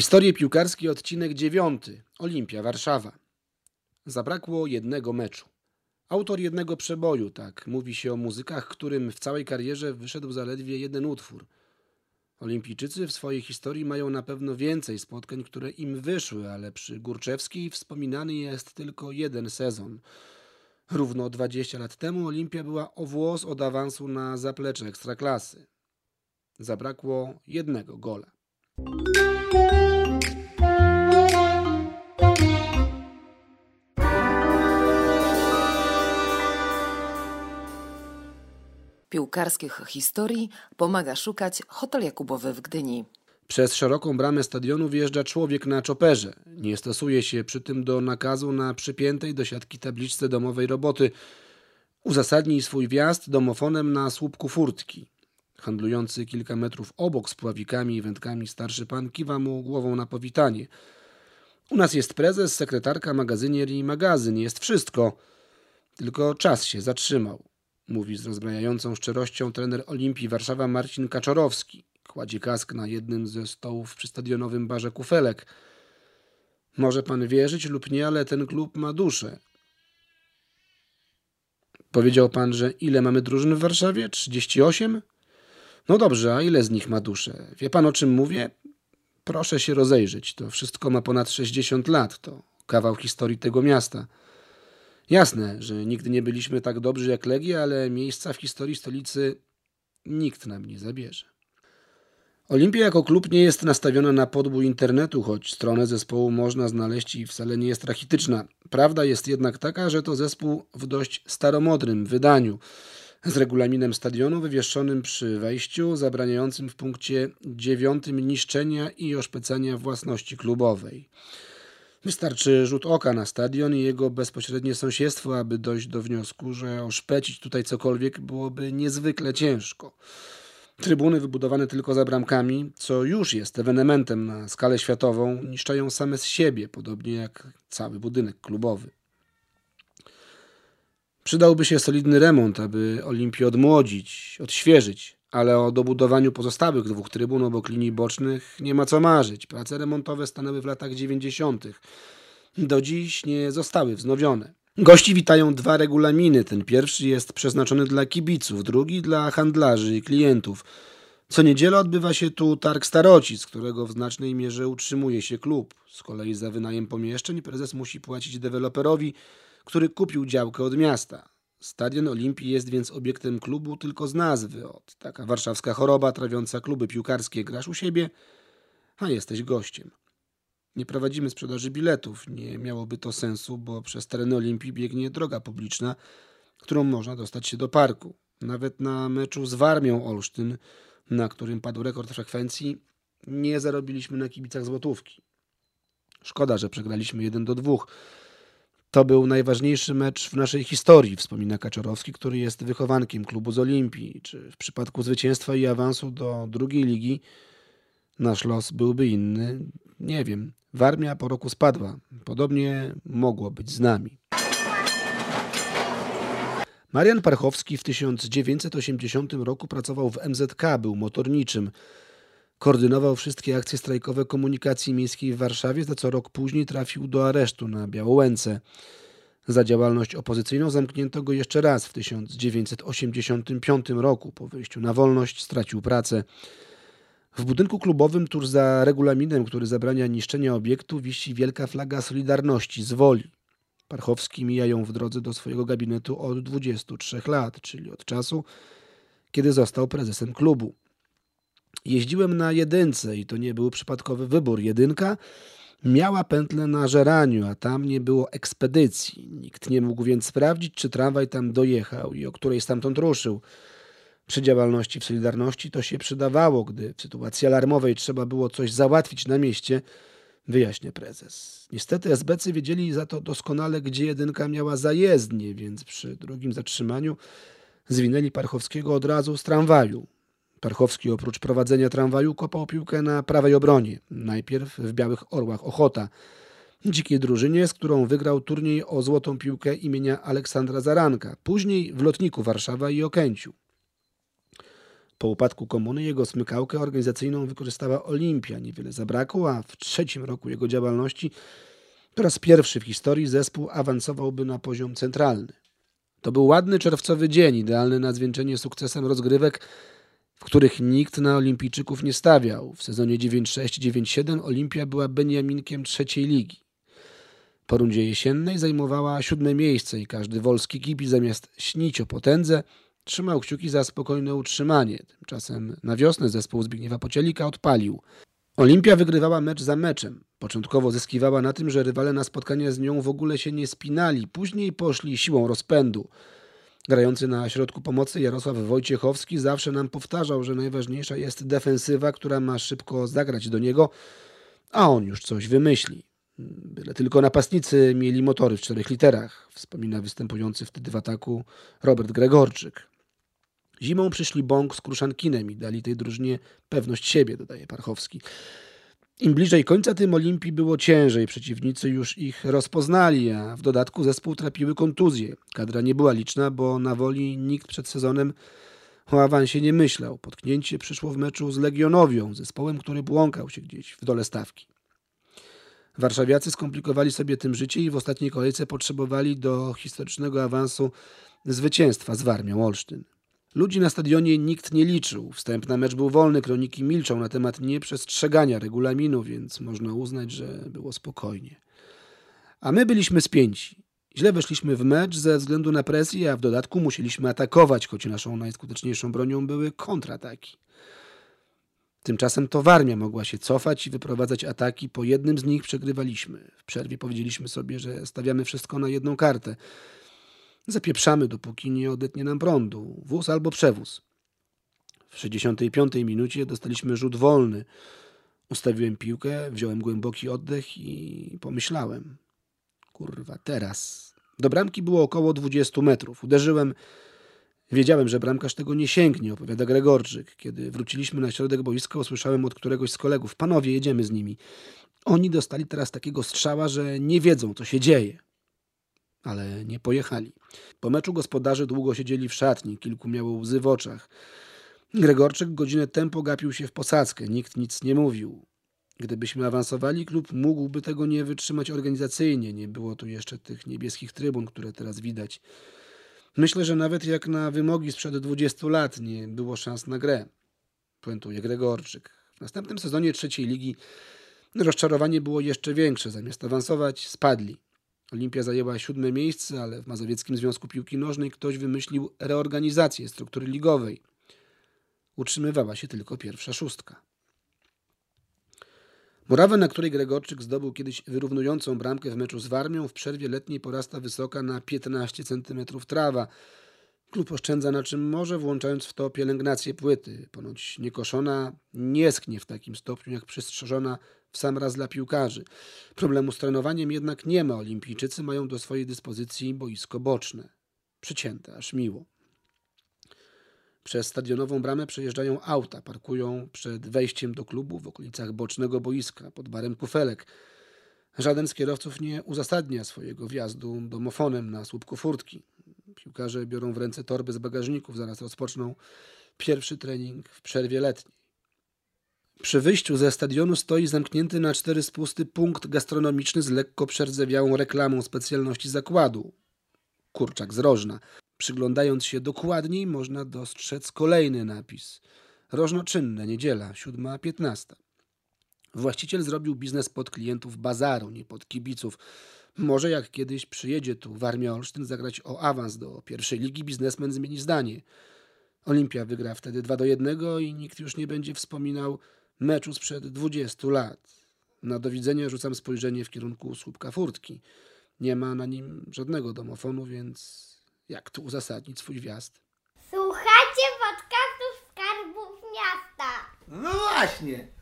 Historie piłkarskie, odcinek dziewiąty. Olimpia Warszawa. Zabrakło jednego meczu. Autor jednego przeboju, tak mówi się o muzykach, którym w całej karierze wyszedł zaledwie jeden utwór. Olimpijczycy w swojej historii mają na pewno więcej spotkań, które im wyszły, ale przy Górczewskiej wspominany jest tylko jeden sezon. Równo 20 lat temu Olimpia była o włos od awansu na zaplecze ekstraklasy. Zabrakło jednego gola. Piłkarskich historii pomaga szukać Hotel Jakubowy w Gdyni. Przez szeroką bramę stadionu wjeżdża człowiek na czoperze. Nie stosuje się przy tym do nakazu na przypiętej do siatki tabliczce domowej roboty. Uzasadnij swój wjazd domofonem na słupku furtki. Handlujący kilka metrów obok z pławikami i wędkami starszy pan kiwa mu głową na powitanie. U nas jest prezes, sekretarka, magazynier i magazyn. Jest wszystko. Tylko czas się zatrzymał mówi z rozbrajającą szczerością trener Olimpii Warszawa Marcin Kaczorowski. Kładzie kask na jednym ze stołów przy stadionowym barze Kufelek. Może pan wierzyć lub nie, ale ten klub ma duszę. Powiedział pan, że ile mamy drużyn w Warszawie? 38? No dobrze, a ile z nich ma duszę? Wie pan o czym mówię? Proszę się rozejrzeć. To wszystko ma ponad 60 lat. To kawał historii tego miasta. Jasne, że nigdy nie byliśmy tak dobrzy jak Legia, ale miejsca w historii stolicy nikt nam nie zabierze. Olimpia jako klub nie jest nastawiona na podbój internetu, choć stronę zespołu można znaleźć i wcale nie jest rachityczna. Prawda jest jednak taka, że to zespół w dość staromodrym wydaniu, z regulaminem stadionu wywieszonym przy wejściu, zabraniającym w punkcie dziewiątym niszczenia i oszpecania własności klubowej. Wystarczy rzut oka na stadion i jego bezpośrednie sąsiedztwo, aby dojść do wniosku, że oszpecić tutaj cokolwiek byłoby niezwykle ciężko. Trybuny wybudowane tylko za bramkami, co już jest ewenementem na skalę światową, niszczają same z siebie, podobnie jak cały budynek klubowy. Przydałby się solidny remont, aby Olimpię odmłodzić, odświeżyć, ale o dobudowaniu pozostałych dwóch trybun obok linii bocznych nie ma co marzyć. Prace remontowe stanęły w latach 90. Do dziś nie zostały wznowione. Gości witają dwa regulaminy. Ten pierwszy jest przeznaczony dla kibiców, drugi dla handlarzy i klientów. Co niedzielę odbywa się tu targ Starocic, którego w znacznej mierze utrzymuje się klub. Z kolei za wynajem pomieszczeń prezes musi płacić deweloperowi, który kupił działkę od miasta. Stadion Olimpii jest więc obiektem klubu tylko z nazwy. Od taka warszawska choroba trawiąca kluby piłkarskie. Grasz u siebie, a jesteś gościem. Nie prowadzimy sprzedaży biletów. Nie miałoby to sensu, bo przez tereny Olimpii biegnie droga publiczna, którą można dostać się do parku. Nawet na meczu z Warmią Olsztyn, na którym padł rekord frekwencji, nie zarobiliśmy na kibicach złotówki. Szkoda, że przegraliśmy 1 do 2 to był najważniejszy mecz w naszej historii, wspomina Kaczorowski, który jest wychowankiem klubu z Olimpii. Czy w przypadku zwycięstwa i awansu do drugiej ligi nasz los byłby inny? Nie wiem. Warmia po roku spadła. Podobnie mogło być z nami. Marian Parchowski w 1980 roku pracował w MZK, był motorniczym. Koordynował wszystkie akcje strajkowe komunikacji miejskiej w Warszawie, za co rok później trafił do aresztu na Białołęce. Za działalność opozycyjną zamknięto go jeszcze raz w 1985 roku. Po wyjściu na wolność stracił pracę. W budynku klubowym tuż za regulaminem, który zabrania niszczenia obiektu, wisi wielka flaga Solidarności z Woli. Parchowski mija ją w drodze do swojego gabinetu od 23 lat, czyli od czasu, kiedy został prezesem klubu. Jeździłem na jedynce i to nie był przypadkowy wybór. Jedynka miała pętlę na Żeraniu, a tam nie było ekspedycji. Nikt nie mógł więc sprawdzić, czy tramwaj tam dojechał i o której stamtąd ruszył. Przy działalności w Solidarności to się przydawało, gdy w sytuacji alarmowej trzeba było coś załatwić na mieście, wyjaśnia prezes. Niestety SBC wiedzieli za to doskonale, gdzie jedynka miała zajezdnię, więc przy drugim zatrzymaniu zwinęli Parchowskiego od razu z tramwaju. Tarchowski oprócz prowadzenia tramwaju kopał piłkę na prawej obronie. Najpierw w Białych Orłach Ochota. Dzikiej drużynie, z którą wygrał turniej o złotą piłkę imienia Aleksandra Zaranka. Później w Lotniku Warszawa i Okęciu. Po upadku komuny jego smykałkę organizacyjną wykorzystała Olimpia. Niewiele zabrakło, a w trzecim roku jego działalności po raz pierwszy w historii zespół awansowałby na poziom centralny. To był ładny czerwcowy dzień, idealny na zwieńczenie sukcesem rozgrywek, w których nikt na olimpijczyków nie stawiał. W sezonie 9-6-9-7 Olimpia była Beniaminkiem trzeciej ligi. Po rundzie jesiennej zajmowała siódme miejsce i każdy wolski kipi zamiast śnić o potędze trzymał kciuki za spokojne utrzymanie. Tymczasem na wiosnę zespół Zbigniewa Pocielika odpalił. Olimpia wygrywała mecz za meczem. Początkowo zyskiwała na tym, że rywale na spotkania z nią w ogóle się nie spinali. Później poszli siłą rozpędu. Grający na środku pomocy Jarosław Wojciechowski zawsze nam powtarzał, że najważniejsza jest defensywa, która ma szybko zagrać do niego, a on już coś wymyśli. Byle tylko napastnicy mieli motory w czterech literach, wspomina występujący wtedy w ataku Robert Gregorczyk. Zimą przyszli Bąk z Kruszankinem i dali tej drużynie pewność siebie, dodaje Parchowski. Im bliżej końca tym Olimpii było ciężej, przeciwnicy już ich rozpoznali, a w dodatku zespół trapiły kontuzje. Kadra nie była liczna, bo na woli nikt przed sezonem o awansie nie myślał. Potknięcie przyszło w meczu z Legionowią, zespołem, który błąkał się gdzieś w dole stawki. Warszawiacy skomplikowali sobie tym życie i w ostatniej kolejce potrzebowali do historycznego awansu zwycięstwa z Warmią Olsztyn. Ludzi na stadionie nikt nie liczył. Wstęp na mecz był wolny, kroniki milczą na temat nieprzestrzegania regulaminu, więc można uznać, że było spokojnie. A my byliśmy spięci. Źle weszliśmy w mecz ze względu na presję, a w dodatku musieliśmy atakować, choć naszą najskuteczniejszą bronią były kontrataki. Tymczasem to Warmia mogła się cofać i wyprowadzać ataki. Po jednym z nich przegrywaliśmy. W przerwie powiedzieliśmy sobie, że stawiamy wszystko na jedną kartę. Zapieprzamy, dopóki nie odetnie nam prądu. Wóz albo przewóz. W 65 minucie dostaliśmy rzut wolny. Ustawiłem piłkę, wziąłem głęboki oddech i pomyślałem. Kurwa, teraz. Do bramki było około 20 metrów. Uderzyłem. Wiedziałem, że bramkarz tego nie sięgnie, opowiada Gregorczyk. Kiedy wróciliśmy na środek boiska, usłyszałem od któregoś z kolegów: Panowie, jedziemy z nimi. Oni dostali teraz takiego strzała, że nie wiedzą, co się dzieje ale nie pojechali. Po meczu gospodarze długo siedzieli w szatni, kilku miało łzy w oczach. Gregorczyk godzinę tempo gapił się w posadzkę, nikt nic nie mówił. Gdybyśmy awansowali, klub mógłby tego nie wytrzymać organizacyjnie. Nie było tu jeszcze tych niebieskich trybun, które teraz widać. Myślę, że nawet jak na wymogi sprzed 20 lat nie było szans na grę. Puentuje Gregorczyk. W następnym sezonie trzeciej ligi rozczarowanie było jeszcze większe. Zamiast awansować, spadli. Olimpia zajęła siódme miejsce, ale w Mazowieckim Związku Piłki Nożnej ktoś wymyślił reorganizację struktury ligowej. Utrzymywała się tylko pierwsza szóstka. Murawę, na której Gregorczyk zdobył kiedyś wyrównującą bramkę w meczu z Warmią, w przerwie letniej porasta wysoka na 15 cm trawa. Klub oszczędza na czym może, włączając w to pielęgnację płyty. Ponoć niekoszona nie sknie w takim stopniu jak przystrzeżona w sam raz dla piłkarzy. Problemu z trenowaniem jednak nie ma. Olimpijczycy mają do swojej dyspozycji boisko boczne. Przycięte, aż miło. Przez stadionową bramę przejeżdżają auta, parkują przed wejściem do klubu w okolicach bocznego boiska, pod barem kufelek. Żaden z kierowców nie uzasadnia swojego wjazdu domofonem na słupku furtki. Piłkarze biorą w ręce torby z bagażników, zaraz rozpoczną pierwszy trening w przerwie letniej. Przy wyjściu ze stadionu stoi zamknięty na cztery spusty punkt gastronomiczny z lekko przerdzewiałą reklamą specjalności zakładu. Kurczak z Rożna. Przyglądając się dokładniej, można dostrzec kolejny napis. Rożnoczynne, niedziela, 7.15. Właściciel zrobił biznes pod klientów bazaru, nie pod kibiców. Może jak kiedyś przyjedzie tu w Armii Olsztyn zagrać o awans do pierwszej ligi, biznesmen zmieni zdanie. Olimpia wygra wtedy 2 do 1 i nikt już nie będzie wspominał meczu sprzed 20 lat. Na do widzenia rzucam spojrzenie w kierunku słupka furtki. Nie ma na nim żadnego domofonu, więc jak tu uzasadnić swój wjazd? Słuchacie podcastów Skarbów Miasta. No właśnie.